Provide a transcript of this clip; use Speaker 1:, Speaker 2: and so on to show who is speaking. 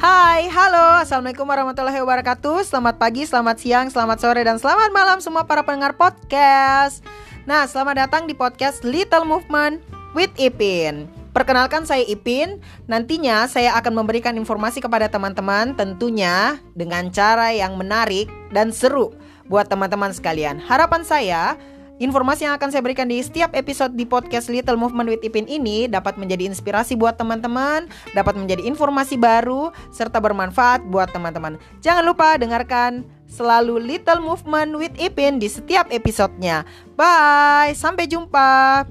Speaker 1: Hai, halo, Assalamualaikum warahmatullahi wabarakatuh. Selamat pagi, selamat siang, selamat sore, dan selamat malam semua para pendengar podcast. Nah, selamat datang di podcast Little Movement with Ipin. Perkenalkan saya Ipin. Nantinya saya akan memberikan informasi kepada teman-teman Tentunya dengan cara yang menarik dan seru buat teman-teman sekalian. Harapan saya Informasi yang akan saya berikan di setiap episode di podcast Little Movement with Ipin ini dapat menjadi inspirasi buat teman-teman, dapat menjadi informasi baru, serta bermanfaat buat teman-teman. Jangan lupa dengarkan selalu Little Movement with Ipin di setiap episodenya. Bye, sampai jumpa.